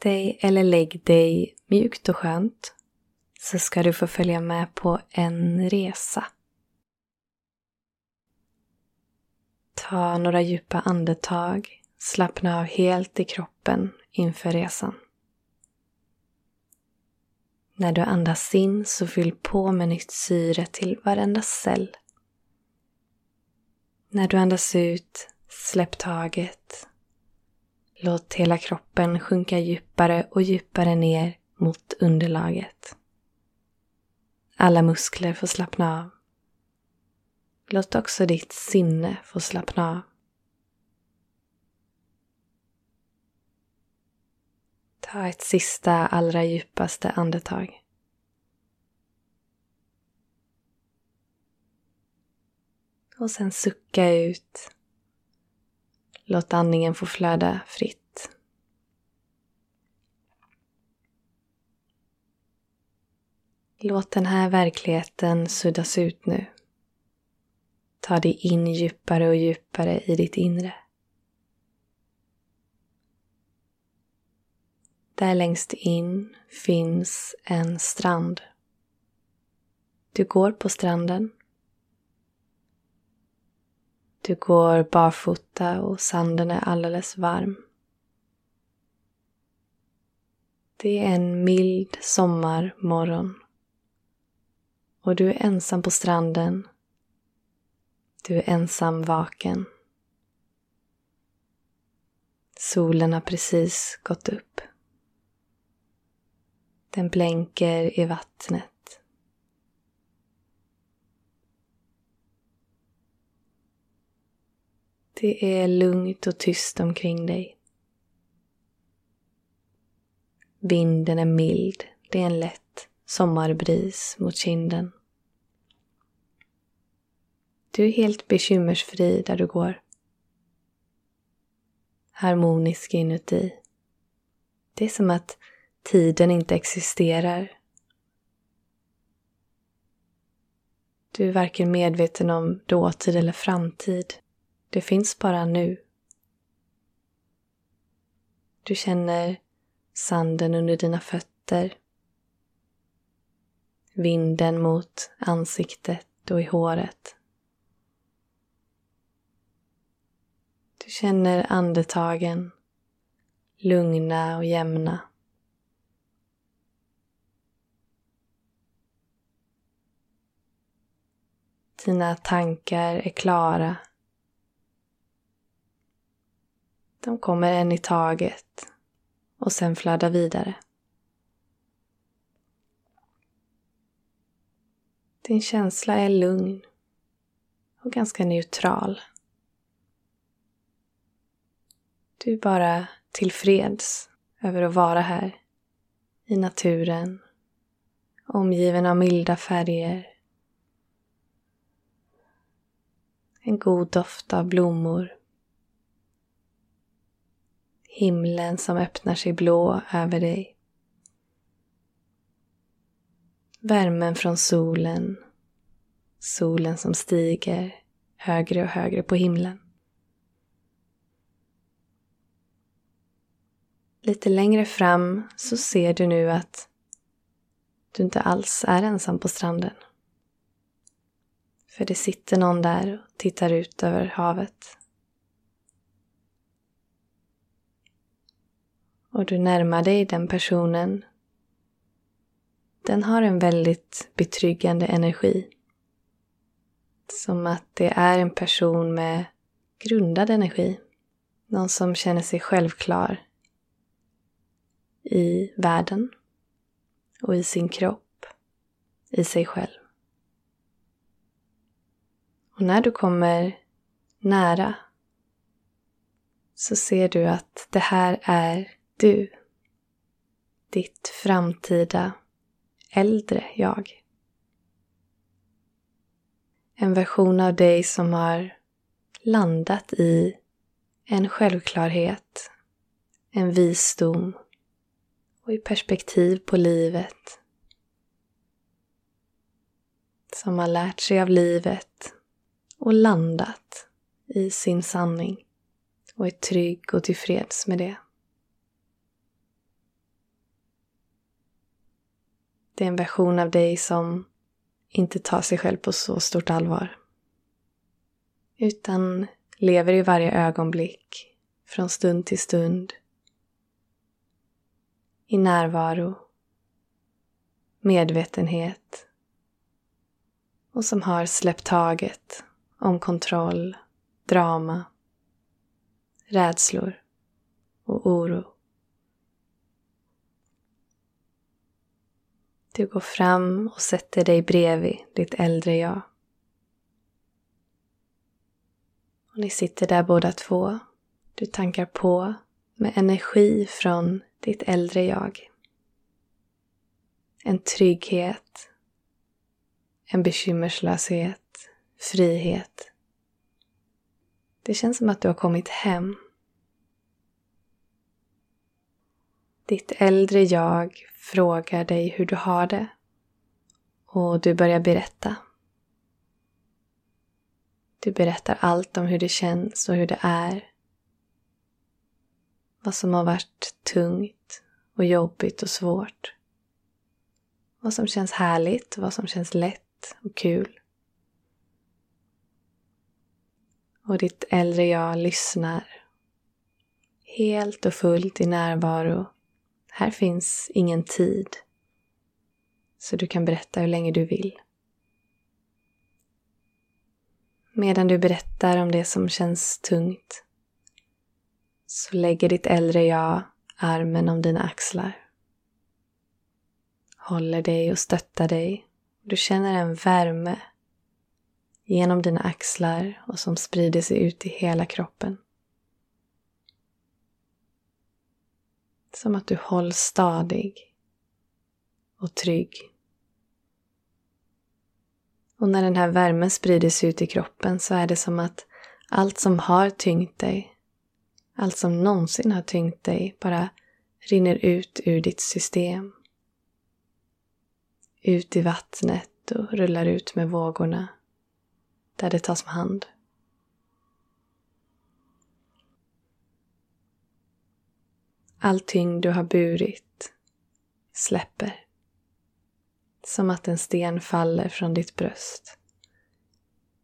dig eller lägg dig mjukt och skönt så ska du få följa med på en resa. Ta några djupa andetag, slappna av helt i kroppen inför resan. När du andas in så fyll på med nytt syre till varenda cell. När du andas ut, släpp taget. Låt hela kroppen sjunka djupare och djupare ner mot underlaget. Alla muskler får slappna av. Låt också ditt sinne få slappna av. Ta ett sista, allra djupaste andetag. Och sen sucka ut. Låt andningen få flöda fritt. Låt den här verkligheten suddas ut nu. Ta dig in djupare och djupare i ditt inre. Där längst in finns en strand. Du går på stranden. Du går barfota och sanden är alldeles varm. Det är en mild sommarmorgon. Och du är ensam på stranden. Du är ensam vaken. Solen har precis gått upp. Den blänker i vattnet. Det är lugnt och tyst omkring dig. Vinden är mild. Det är en lätt sommarbris mot kinden. Du är helt bekymmersfri där du går. Harmonisk inuti. Det är som att tiden inte existerar. Du är varken medveten om dåtid eller framtid. Det finns bara nu. Du känner sanden under dina fötter. Vinden mot ansiktet och i håret. Du känner andetagen lugna och jämna. Dina tankar är klara. De kommer en i taget och sen flödar vidare. Din känsla är lugn och ganska neutral. Du är bara tillfreds över att vara här i naturen, omgiven av milda färger, en god doft av blommor, himlen som öppnar sig blå över dig, värmen från solen, solen som stiger högre och högre på himlen. Lite längre fram så ser du nu att du inte alls är ensam på stranden. För det sitter någon där och tittar ut över havet. Och du närmar dig den personen. Den har en väldigt betryggande energi. Som att det är en person med grundad energi. Någon som känner sig självklar i världen och i sin kropp, i sig själv. Och när du kommer nära så ser du att det här är du. Ditt framtida äldre jag. En version av dig som har landat i en självklarhet, en visdom och i perspektiv på livet. Som har lärt sig av livet och landat i sin sanning och är trygg och tillfreds med det. Det är en version av dig som inte tar sig själv på så stort allvar. Utan lever i varje ögonblick, från stund till stund. I närvaro, medvetenhet och som har släppt taget om kontroll, drama, rädslor och oro. Du går fram och sätter dig bredvid ditt äldre jag. Och ni sitter där båda två. Du tankar på med energi från ditt äldre jag. En trygghet, en bekymmerslöshet, frihet. Det känns som att du har kommit hem. Ditt äldre jag frågar dig hur du har det och du börjar berätta. Du berättar allt om hur det känns och hur det är. Vad som har varit tungt och jobbigt och svårt. Vad som känns härligt och vad som känns lätt och kul. Och ditt äldre jag lyssnar. Helt och fullt i närvaro här finns ingen tid. Så du kan berätta hur länge du vill. Medan du berättar om det som känns tungt så lägger ditt äldre jag armen om dina axlar. Håller dig och stöttar dig. Du känner en värme genom dina axlar och som sprider sig ut i hela kroppen. Som att du hålls stadig och trygg. Och när den här värmen sprider sig ut i kroppen så är det som att allt som har tyngt dig, allt som någonsin har tyngt dig bara rinner ut ur ditt system. Ut i vattnet och rullar ut med vågorna där det tas om hand. All tyngd du har burit släpper. Som att en sten faller från ditt bröst.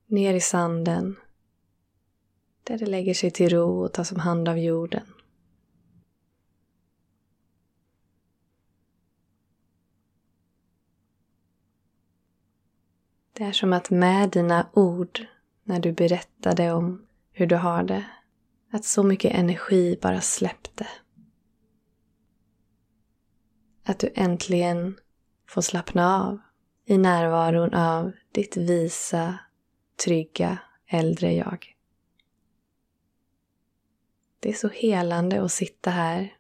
Ner i sanden. Där det lägger sig till ro och tas om hand av jorden. Det är som att med dina ord, när du berättade om hur du har det, att så mycket energi bara släppte. Att du äntligen får slappna av i närvaron av ditt visa, trygga, äldre jag. Det är så helande att sitta här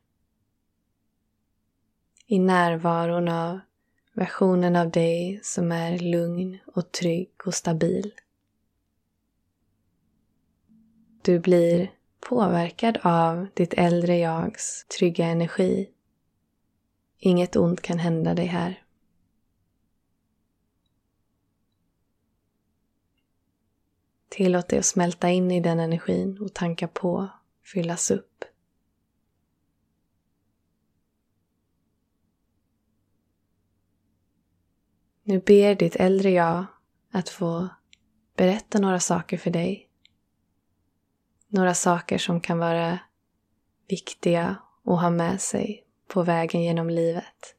i närvaron av versionen av dig som är lugn och trygg och stabil. Du blir påverkad av ditt äldre jags trygga energi Inget ont kan hända dig här. Tillåt dig att smälta in i den energin och tanka på, fyllas upp. Nu ber ditt äldre jag att få berätta några saker för dig. Några saker som kan vara viktiga att ha med sig på vägen genom livet.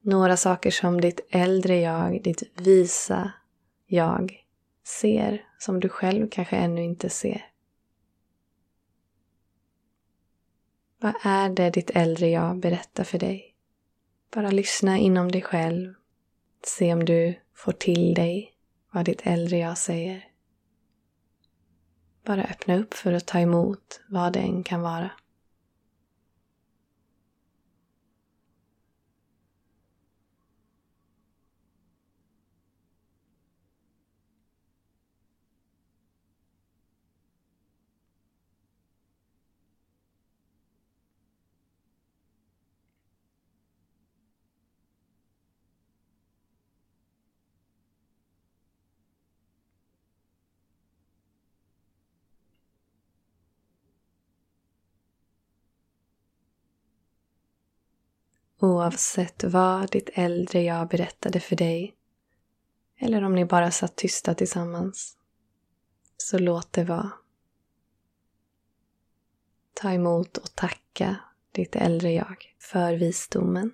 Några saker som ditt äldre jag, ditt visa jag ser som du själv kanske ännu inte ser. Vad är det ditt äldre jag berättar för dig? Bara lyssna inom dig själv. Se om du får till dig vad ditt äldre jag säger. Bara öppna upp för att ta emot vad det än kan vara. Oavsett vad ditt äldre jag berättade för dig eller om ni bara satt tysta tillsammans. Så låt det vara. Ta emot och tacka ditt äldre jag för visdomen.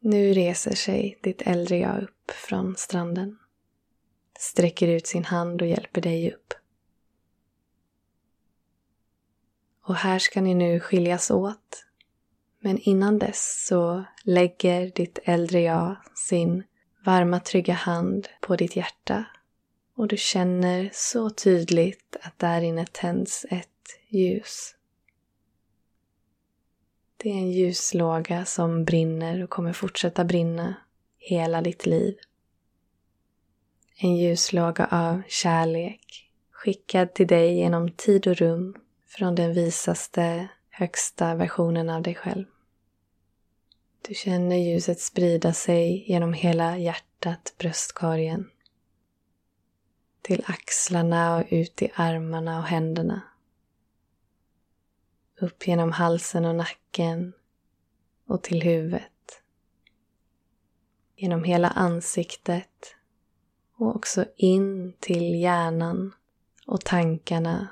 Nu reser sig ditt äldre jag upp från stranden, sträcker ut sin hand och hjälper dig upp. Och här ska ni nu skiljas åt. Men innan dess så lägger ditt äldre jag sin varma trygga hand på ditt hjärta och du känner så tydligt att där inne tänds ett ljus. Det är en ljuslåga som brinner och kommer fortsätta brinna hela ditt liv. En ljuslåga av kärlek skickad till dig genom tid och rum från den visaste, högsta versionen av dig själv. Du känner ljuset sprida sig genom hela hjärtat, bröstkorgen. Till axlarna och ut i armarna och händerna. Upp genom halsen och nacken och till huvudet. Genom hela ansiktet och också in till hjärnan och tankarna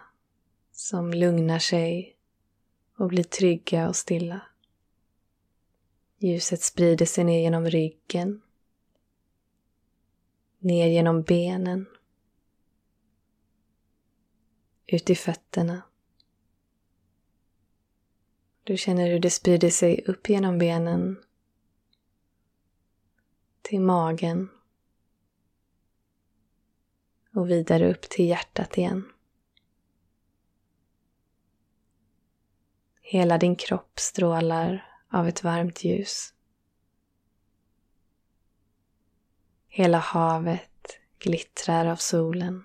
som lugnar sig och blir trygga och stilla. Ljuset sprider sig ner genom ryggen, ner genom benen, ut i fötterna. Du känner hur det sprider sig upp genom benen till magen och vidare upp till hjärtat igen. Hela din kropp strålar av ett varmt ljus. Hela havet glittrar av solen.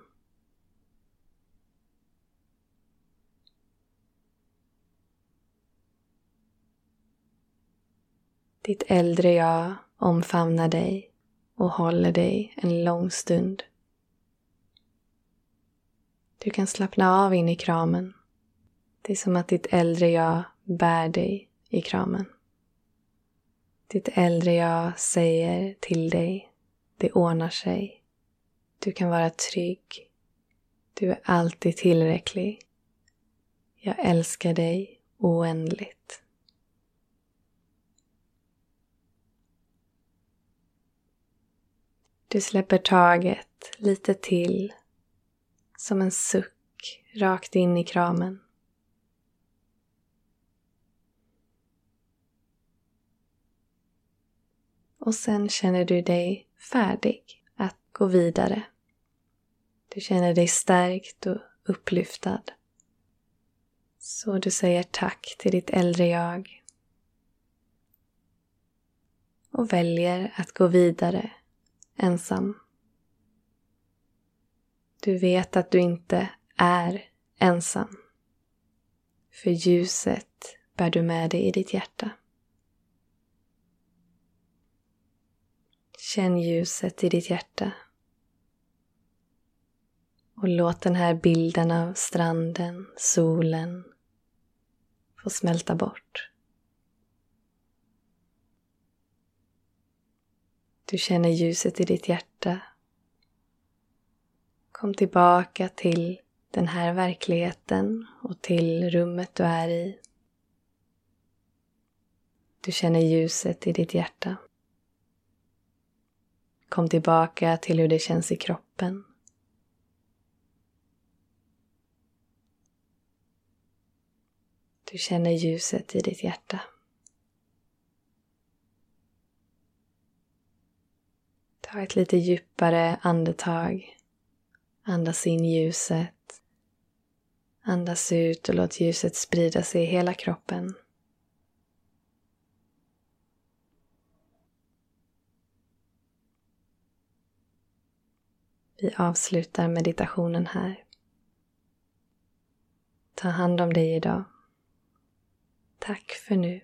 Ditt äldre jag omfamnar dig och håller dig en lång stund. Du kan slappna av in i kramen. Det är som att ditt äldre jag bär dig i kramen. Ditt äldre jag säger till dig, det ordnar sig. Du kan vara trygg. Du är alltid tillräcklig. Jag älskar dig oändligt. Du släpper taget lite till, som en suck rakt in i kramen. Och sen känner du dig färdig att gå vidare. Du känner dig stärkt och upplyftad. Så du säger tack till ditt äldre jag och väljer att gå vidare ensam. Du vet att du inte är ensam. För ljuset bär du med dig i ditt hjärta. Känn ljuset i ditt hjärta. Och låt den här bilden av stranden, solen, få smälta bort. Du känner ljuset i ditt hjärta. Kom tillbaka till den här verkligheten och till rummet du är i. Du känner ljuset i ditt hjärta. Kom tillbaka till hur det känns i kroppen. Du känner ljuset i ditt hjärta. Ta ett lite djupare andetag. Andas in ljuset. Andas ut och låt ljuset sprida sig i hela kroppen. Vi avslutar meditationen här. Ta hand om dig idag. Tack för nu.